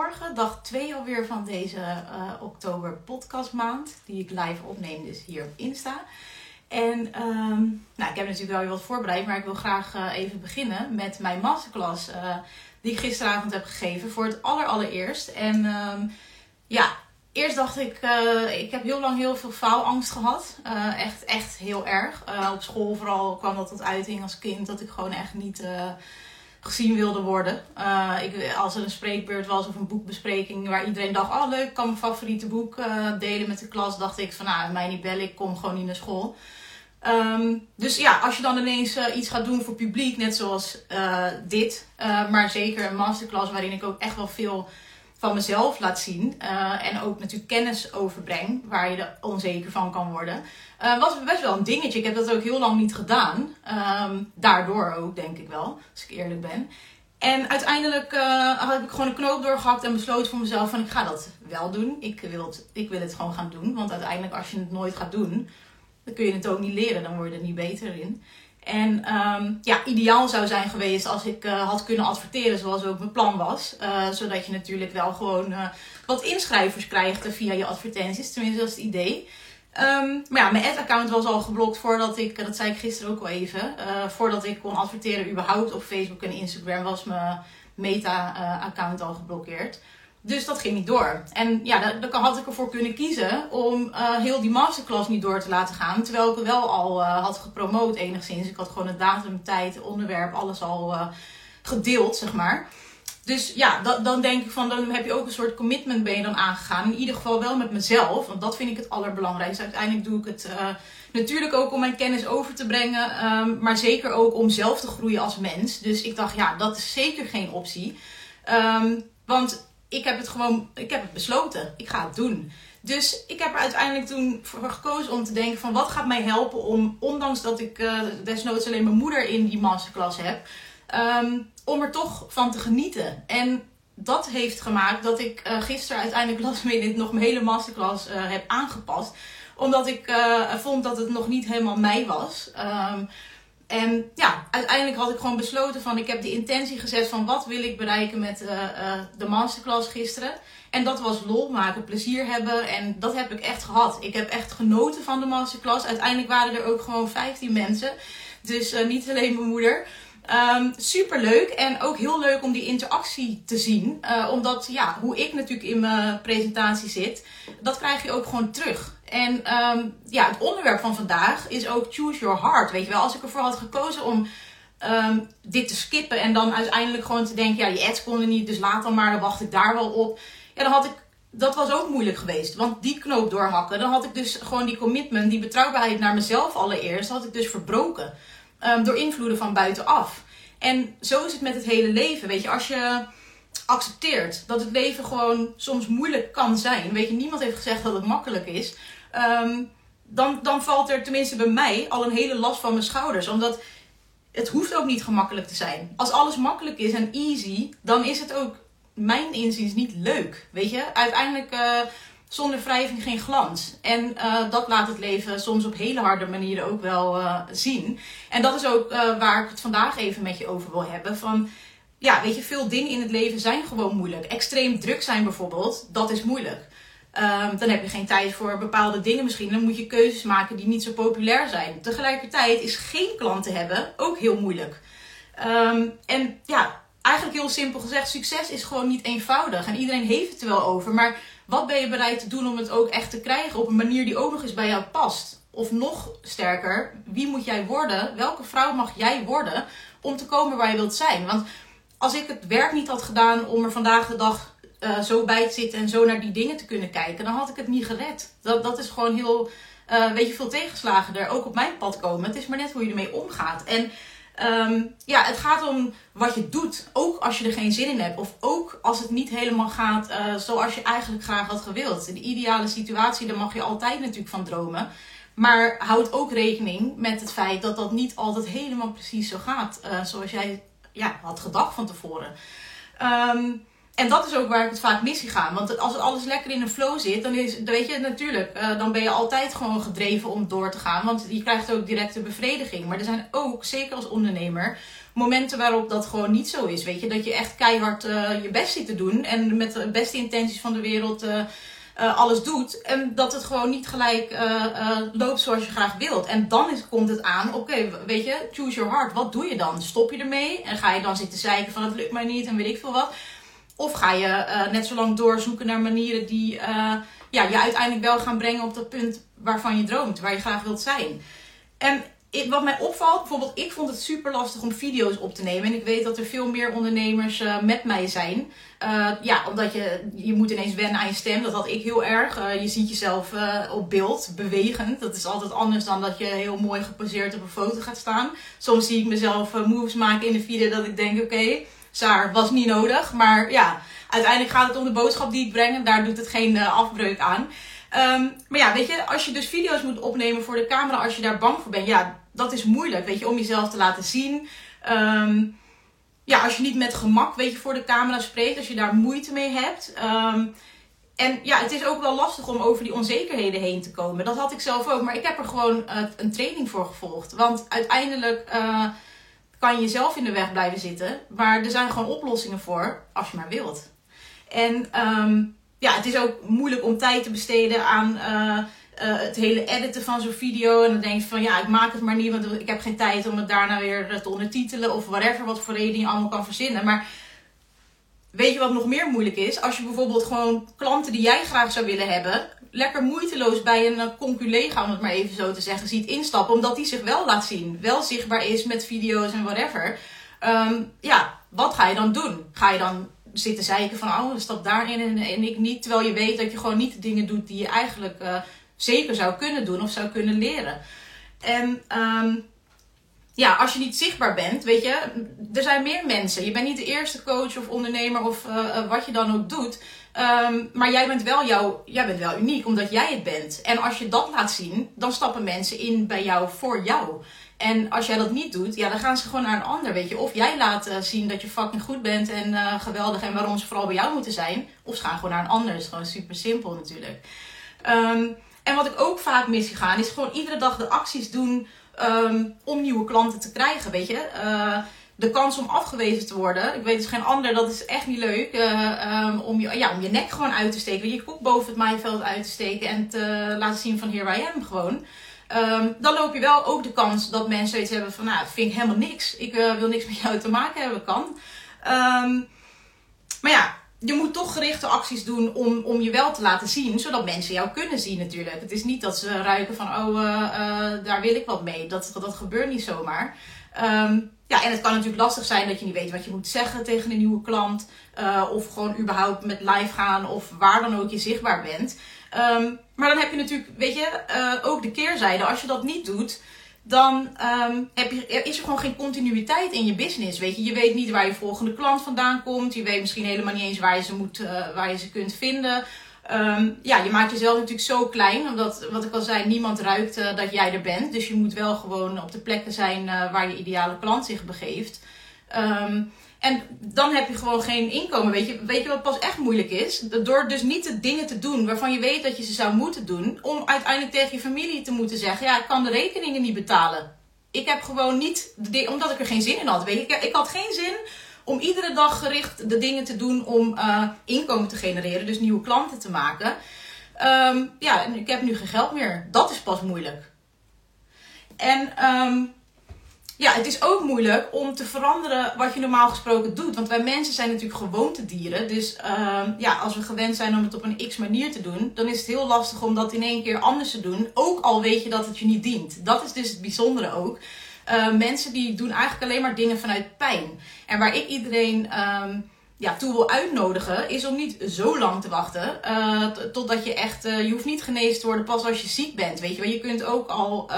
goedemorgen. Dag 2 alweer van deze uh, oktober podcastmaand. Die ik live opneem, dus hier op Insta. En um, nou, ik heb natuurlijk wel weer wat voorbereid, maar ik wil graag uh, even beginnen met mijn masterclass. Uh, die ik gisteravond heb gegeven voor het aller allereerst. En um, ja, eerst dacht ik, ik heb heel lang heel veel faalangst gehad. echt, echt heel erg. op school vooral kwam dat tot uiting als kind. Dat ik gewoon echt niet gezien wilde worden. Uh, ik, als er een spreekbeurt was of een boekbespreking waar iedereen dacht: Oh, leuk, ik kan mijn favoriete boek uh, delen met de klas. Dacht ik: van nou, mij niet bellen, ik kom gewoon niet naar school. Um, dus ja, als je dan ineens uh, iets gaat doen voor publiek, net zoals dit, maar zeker een masterclass waarin ik ook echt wel veel van mezelf laat zien. Uh, en ook natuurlijk kennis overbreng waar je er onzeker van kan worden. Uh, was best wel een dingetje. Ik heb dat ook heel lang niet gedaan. Um, daardoor ook, denk ik wel, als ik eerlijk ben. En uiteindelijk uh, heb ik gewoon een knoop doorgehakt en besloten voor mezelf van ik ga dat wel doen. Ik wil, het, ik wil het gewoon gaan doen. Want uiteindelijk als je het nooit gaat doen, dan kun je het ook niet leren. Dan word je er niet beter in. En um, ja, ideaal zou zijn geweest als ik uh, had kunnen adverteren zoals ook mijn plan was. Uh, zodat je natuurlijk wel gewoon uh, wat inschrijvers krijgt via je advertenties. Tenminste, dat is het idee. Um, maar ja, mijn ad-account was al geblokt voordat ik, dat zei ik gisteren ook al even, voordat ik kon adverteren überhaupt op Facebook en Instagram was mijn meta-account al geblokkeerd. Dus dat ging niet door. En ja, dan had ik ervoor kunnen kiezen om uh, heel die masterclass niet door te laten gaan. Terwijl ik wel al uh, had gepromoot enigszins. Ik had gewoon het datum, tijd, onderwerp, alles al uh, gedeeld, zeg maar. Dus ja, dan denk ik van, dan heb je ook een soort commitment ben je dan aangegaan. In ieder geval wel met mezelf, want dat vind ik het allerbelangrijkste. Uiteindelijk doe ik het natuurlijk ook om mijn kennis over te brengen. Um, maar zeker ook om zelf te groeien als mens. Dus ik dacht, ja, dat is zeker geen optie. Um, want ik heb het gewoon, ik heb het besloten. Ik ga het doen. Dus ik heb er uiteindelijk toen voor gekozen om te denken van wat gaat mij helpen om, ondanks dat ik uh, desnoods alleen mijn moeder in die masterclass heb, um, om er toch van te genieten. En dat heeft gemaakt dat ik uh, gisteren uiteindelijk last minute nog mijn hele masterclass uh, heb aangepast. Omdat ik vond dat het nog niet helemaal mij was. Um, en ja, uiteindelijk had ik gewoon besloten van ik heb de intentie gezet van wat wil ik bereiken met uh, uh, de masterclass gisteren. En dat was lol maken, plezier hebben en dat heb ik echt gehad. Ik heb echt genoten van de masterclass. Uiteindelijk waren er ook gewoon 15 mensen. Dus uh, niet alleen mijn moeder. Um, super leuk en ook heel leuk om die interactie te zien. omdat ja, hoe ik natuurlijk in mijn presentatie zit, dat krijg je ook gewoon terug. En um, ja, het onderwerp van vandaag is ook choose your heart. Weet je wel, als ik ervoor had gekozen om um, dit te skippen en dan uiteindelijk gewoon te denken, ja, die ads konden niet, dus laat dan maar, dan wacht ik daar wel op. Ja, dan had ik, dat was ook moeilijk geweest. Want die knoop doorhakken, dan had ik dus gewoon die commitment, die betrouwbaarheid naar mezelf allereerst, had ik dus verbroken. Um, door invloeden van buitenaf. En zo is het met het hele leven. Weet je, als je accepteert dat het leven gewoon soms moeilijk kan zijn. Weet je, niemand heeft gezegd dat het makkelijk is. Um, dan, dan valt er tenminste bij mij al een hele last van mijn schouders. Omdat het hoeft ook niet gemakkelijk te zijn. Als alles makkelijk is en easy, dan is het ook mijn inziens niet leuk. Weet je, uiteindelijk uh, zonder wrijving geen glans. En uh, dat laat het leven soms op hele harde manieren ook wel uh, zien. En dat is ook waar ik het vandaag even met je over wil hebben. Van ja, weet je, veel dingen in het leven zijn gewoon moeilijk. Extreem druk zijn bijvoorbeeld, dat is moeilijk. Um, dan heb je geen tijd voor bepaalde dingen misschien. Dan moet je keuzes maken die niet zo populair zijn. Tegelijkertijd is geen klanten hebben ook heel moeilijk. Um, en ja, eigenlijk heel simpel gezegd, succes is gewoon niet eenvoudig. En iedereen heeft het er wel over. Maar wat ben je bereid te doen om het ook echt te krijgen op een manier die ook nog eens bij jou past? Of nog sterker, wie moet jij worden? Welke vrouw mag jij worden om te komen waar je wilt zijn? Want als ik het werk niet had gedaan om er vandaag de dag uh, zo bij zitten en zo naar die dingen te kunnen kijken, dan had ik het niet gered. Dat, dat is gewoon heel, uh, weet je, veel tegenslagen er ook op mijn pad komen. Het is maar net hoe je ermee omgaat. En um, ja, het gaat om wat je doet. Ook als je er geen zin in hebt. Of ook als het niet helemaal gaat uh, zoals je eigenlijk graag had gewild. In de ideale situatie, daar mag je altijd natuurlijk van dromen. Maar houd ook rekening met het feit dat dat niet altijd helemaal precies zo gaat. zoals jij ja, had gedacht van tevoren. Um, En dat is ook waar ik het vaak mis ga. Want als het alles lekker in een flow zit, dan is, weet je, natuurlijk, uh, dan ben je altijd gewoon gedreven om door te gaan. Want je krijgt ook directe bevrediging. Maar er zijn ook, zeker als ondernemer, momenten waarop dat gewoon niet zo is. Weet je, dat je echt keihard uh, je best zit te doen. En met de beste intenties van de wereld uh, alles doet. En dat het gewoon niet gelijk loopt zoals je graag wilt. En dan is, komt het aan, oké, weet je, choose your heart. Wat doe je dan? Stop je ermee? En ga je dan zitten zeiken van het lukt mij niet en weet ik veel wat? Of ga je uh, net zo lang doorzoeken naar manieren die uh, ja, je uiteindelijk wel gaan brengen op dat punt waarvan je droomt, waar je graag wilt zijn. En wat mij opvalt, bijvoorbeeld, ik vond het super lastig om video's op te nemen. En ik weet dat er veel meer ondernemers uh, met mij zijn. ja, omdat je, je moet ineens wennen aan je stem. Dat had ik heel erg. je ziet jezelf op beeld, bewegend. Dat is altijd anders dan dat je heel mooi geposeerd op een foto gaat staan. Soms zie ik mezelf moves maken in de video dat ik denk, oké. Saar was niet nodig. Maar ja, uiteindelijk gaat het om de boodschap die ik breng. En daar doet het geen uh, afbreuk aan. Um, maar ja, weet je, als je dus video's moet opnemen voor de camera, als je daar bang voor bent, ja, dat is moeilijk, weet je, om jezelf te laten zien. Um, ja, als je niet met gemak, weet je, voor de camera spreekt, als je daar moeite mee hebt. Um, en ja, het is ook wel lastig om over die onzekerheden heen te komen. Dat had ik zelf ook, maar ik heb er gewoon uh, een training voor gevolgd. Want uiteindelijk. Uh, kan je zelf in de weg blijven zitten. Maar er zijn gewoon oplossingen voor als je maar wilt. En um, ja, het is ook moeilijk om tijd te besteden aan uh, uh, het hele editen van zo'n video. En dan denk je van ja, ik maak het maar niet, want ik heb geen tijd om het daarna weer te ondertitelen. Of whatever, wat voor reden je allemaal kan verzinnen. Maar weet je wat nog meer moeilijk is? Als je bijvoorbeeld gewoon klanten die jij graag zou willen hebben, lekker moeiteloos bij een eh, conculega, om het maar even zo te zeggen, ziet instappen. Omdat die zich wel laat zien. Wel zichtbaar is met video's en whatever. Um, ja, wat ga je dan doen? Ga je dan zitten zeiken van, oh, stap daarin en, en ik niet. Terwijl je weet dat je gewoon niet de dingen doet die je eigenlijk uh, zeker zou kunnen doen of zou kunnen leren. En um, ja, als je niet zichtbaar bent, weet je, er zijn meer mensen. Je bent niet de eerste coach of ondernemer of uh, wat je dan ook doet. Um, maar jij bent, wel jouw, jij bent wel uniek, omdat jij het bent. En als je dat laat zien, dan stappen mensen in bij jou voor jou. En als jij dat niet doet, ja, dan gaan ze gewoon naar een ander, weet je. Of jij laat uh, zien dat je fucking goed bent en geweldig en waarom ze vooral bij jou moeten zijn. Of ze gaan gewoon naar een ander. Dat is gewoon super simpel natuurlijk. Um, en wat ik ook vaak mis is gewoon iedere dag de acties doen um, om nieuwe klanten te krijgen, weet je. Uh, de kans om afgewezen te worden. Ik weet dus geen ander, dat is echt niet leuk. Uh, um, om, je, ja, om je nek gewoon uit te steken. Je kop boven het maaiveld uit te steken. En te laten zien van hier waar I am gewoon. Um, dan loop je wel ook de kans dat mensen iets hebben van... Nou, vind ik helemaal niks. Ik uh, wil niks met jou te maken hebben. Kan. Maar ja, je moet toch gerichte acties doen om, om je wel te laten zien, zodat mensen jou kunnen zien natuurlijk. Het is niet dat ze ruiken van, oh, uh, uh, daar wil ik wat mee. Dat, dat gebeurt niet zomaar. Um, ja, en het kan natuurlijk lastig zijn dat je niet weet wat je moet zeggen tegen een nieuwe klant. Uh, of gewoon überhaupt met live gaan of waar dan ook je zichtbaar bent. Um, maar dan heb je natuurlijk, weet je, ook de keerzijde. Als je dat niet doet, dan um, heb je, is er gewoon geen continuïteit in je business. Weet je, je weet niet waar je volgende klant vandaan komt. Je weet misschien helemaal niet eens waar je ze, moet, uh, waar je ze kunt vinden. Um, ja, je maakt jezelf natuurlijk zo klein. Omdat, wat ik al zei, niemand ruikt uh, dat jij er bent. Dus je moet wel gewoon op de plekken zijn uh, waar je ideale klant zich begeeft. Um, en dan heb je gewoon geen inkomen. Weet je, weet je wat pas echt moeilijk is? Door dus niet de dingen te doen waarvan je weet dat je ze zou moeten doen. Om uiteindelijk tegen je familie te moeten zeggen: Ja, ik kan de rekeningen niet betalen. Ik heb gewoon niet, omdat ik er geen zin in had. Weet je, ik, had geen zin om iedere dag gericht de dingen te doen om uh, inkomen te genereren. Dus nieuwe klanten te maken. Um, ja, en ik heb nu geen geld meer. Dat is pas moeilijk. En um, ja, het is ook moeilijk om te veranderen wat je normaal gesproken doet. Want wij mensen zijn natuurlijk gewoontedieren. Dus uh, ja, als we gewend zijn om het op een x manier te doen, dan is het heel lastig om dat in één keer anders te doen. Ook al weet je dat het je niet dient. Dat is dus het bijzondere ook. Uh, mensen die doen eigenlijk alleen maar dingen vanuit pijn. En waar ik iedereen um, ja, toe wil uitnodigen, is om niet zo lang te wachten. Uh, totdat je echt, uh, je hoeft niet genezen te worden pas als je ziek bent. Weet je wel, je kunt ook al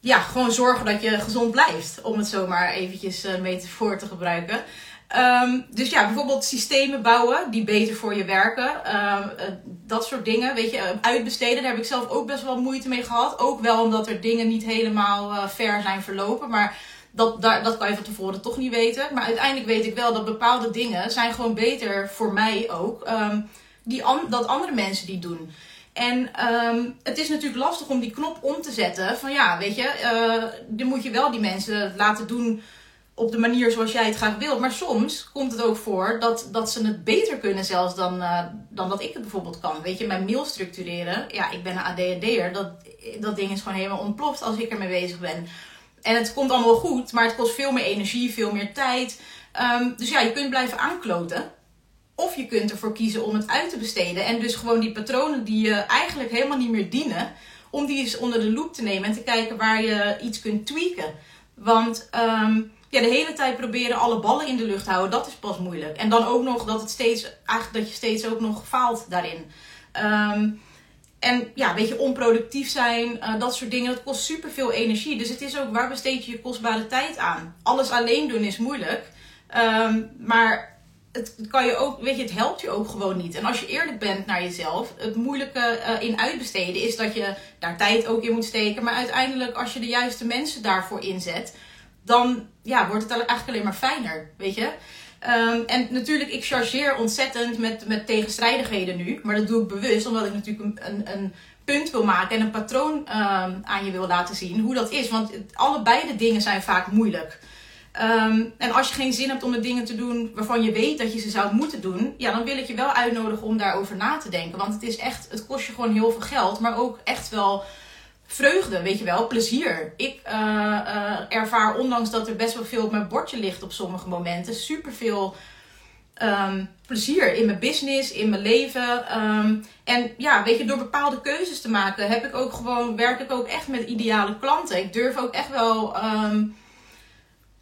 ja, gewoon zorgen dat je gezond blijft. Om het zomaar eventjes uh, metafoor te gebruiken. Um, dus ja, bijvoorbeeld systemen bouwen die beter voor je werken. Um, uh, dat soort dingen. Weet je, uitbesteden, daar heb ik zelf ook best wel moeite mee gehad. Ook wel omdat er dingen niet helemaal fair zijn verlopen. Maar Dat, dat kan je van tevoren toch niet weten. Maar uiteindelijk weet ik wel dat bepaalde dingen zijn gewoon beter voor mij ook. ehm, die dat andere mensen die doen. En ehm, het is natuurlijk lastig om die knop om te zetten. Van ja, weet je, eh, dan moet je wel die mensen laten doen op de manier zoals jij het graag wilt. Maar soms komt het ook voor dat, dat ze het beter kunnen zelfs dan, eh, dan dat ik het bijvoorbeeld kan. Weet je, mijn mail structureren. Ja, ik ben een ADHD'er. Dat, dat ding is gewoon helemaal ontploft als ik ermee bezig ben. En het komt allemaal goed, maar het kost veel meer energie, veel meer tijd. Ehm, dus ja, je kunt blijven aankloten. Of je kunt ervoor kiezen om het uit te besteden. En dus gewoon die patronen die je eigenlijk helemaal niet meer dienen, om die eens onder de loep te nemen en te kijken waar je iets kunt tweaken. Want ehm, ja, de hele tijd proberen alle ballen in de lucht te houden, dat is pas moeilijk. En dan ook nog dat het steeds, eigenlijk dat je steeds ook nog faalt daarin. Ehm, en ja, weet je, onproductief zijn, eh, dat soort dingen, dat kost superveel energie. Dus het is ook, waar besteed je je kostbare tijd aan? Alles alleen doen is moeilijk. Ehm, maar het kan je ook, weet je, het helpt je ook gewoon niet. En als je eerlijk bent naar jezelf, het moeilijke eh, in uitbesteden is dat je daar tijd ook in moet steken. Maar uiteindelijk, als je de juiste mensen daarvoor inzet, dan ja, wordt het eigenlijk alleen maar fijner, weet je. Ehm, en natuurlijk, ik chargeer ontzettend met, met tegenstrijdigheden nu. Maar dat doe ik bewust, omdat ik natuurlijk een, een, een punt wil maken en een patroon ehm, aan je wil laten zien hoe dat is. Want allebei de dingen zijn vaak moeilijk. Ehm, en als je geen zin hebt om de dingen te doen waarvan je weet dat je ze zou moeten doen, ja, dan wil ik je wel uitnodigen om daarover na te denken. Want het is echt, het kost je gewoon heel veel geld, maar ook echt wel vreugde, weet je wel, plezier. Ik uh, uh, ervaar, ondanks dat er best wel veel op mijn bordje ligt op sommige momenten, superveel um, plezier in mijn business, in mijn leven. Um, en ja, weet je, door bepaalde keuzes te maken, heb ik ook gewoon, werk ik ook echt met ideale klanten. Ik durf ook echt wel.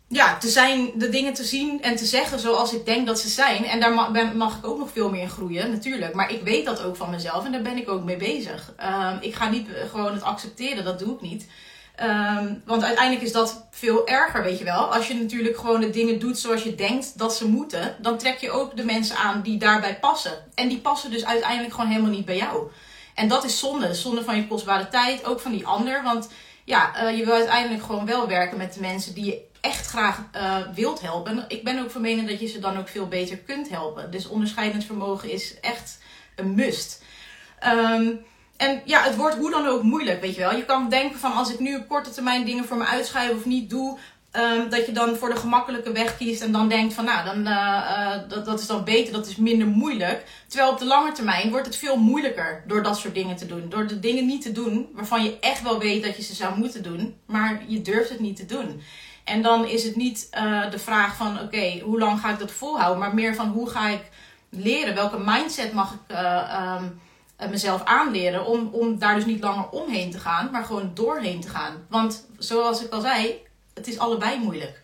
Ja, te zijn, de dingen te zien en te zeggen zoals ik denk dat ze zijn. En daar mag, ben, mag ik ook nog veel meer in groeien, natuurlijk. Maar ik weet dat ook van mezelf en daar ben ik ook mee bezig. Um, ik ga niet gewoon het accepteren, dat doe ik niet. Um, want uiteindelijk is dat veel erger, weet je wel. Als je natuurlijk gewoon de dingen doet zoals je denkt dat ze moeten, dan trek je ook de mensen aan die daarbij passen. En die passen dus uiteindelijk gewoon helemaal niet bij jou. En dat is zonde. Zonde van je kostbare tijd, ook van die ander. Want ja, uh, je wil uiteindelijk gewoon wel werken met de mensen die je echt graag uh, wilt helpen. Ik ben ook van mening dat je ze dan ook veel beter kunt helpen. Dus onderscheidend vermogen is echt een must. Um, en ja, het wordt hoe dan ook moeilijk, weet je wel. Je kan denken van als ik nu op korte termijn dingen voor me uitschuif of niet doe, um, dat je dan voor de gemakkelijke weg kiest en dan denkt van nou, dan, uh, uh, dat, dat is dan beter, dat is minder moeilijk. Terwijl op de lange termijn wordt het veel moeilijker door dat soort dingen te doen. Door de dingen niet te doen waarvan je echt wel weet dat je ze zou moeten doen, maar je durft het niet te doen. En dan is het niet uh, de vraag van oké, hoe lang ga ik dat volhouden, maar meer van hoe ga ik leren, welke mindset mag ik uh, um, mezelf aanleren om, om daar dus niet langer omheen te gaan, maar gewoon doorheen te gaan. Want zoals ik al zei, het is allebei moeilijk.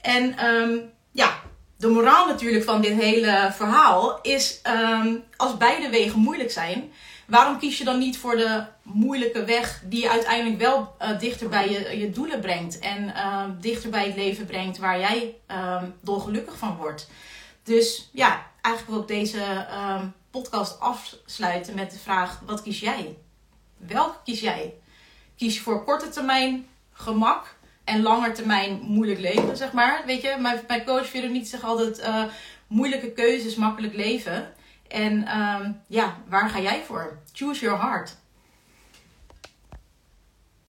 En um, ja, de moraal natuurlijk van dit hele verhaal is um, als beide wegen moeilijk zijn, waarom kies je dan niet voor de moeilijke weg die je uiteindelijk wel uh, dichter bij je, je doelen brengt en uh, dichter bij het leven brengt waar jij uh, dolgelukkig van wordt? Dus ja, eigenlijk wil ik deze podcast afsluiten met de vraag: wat kies jij? Welke kies jij? Kies je voor korte termijn gemak en lange termijn moeilijk leven, zeg maar? Weet je, mijn, mijn coach Veronique zegt altijd: uh, moeilijke keuzes, makkelijk leven. En um, ja, waar ga jij voor? Choose your heart.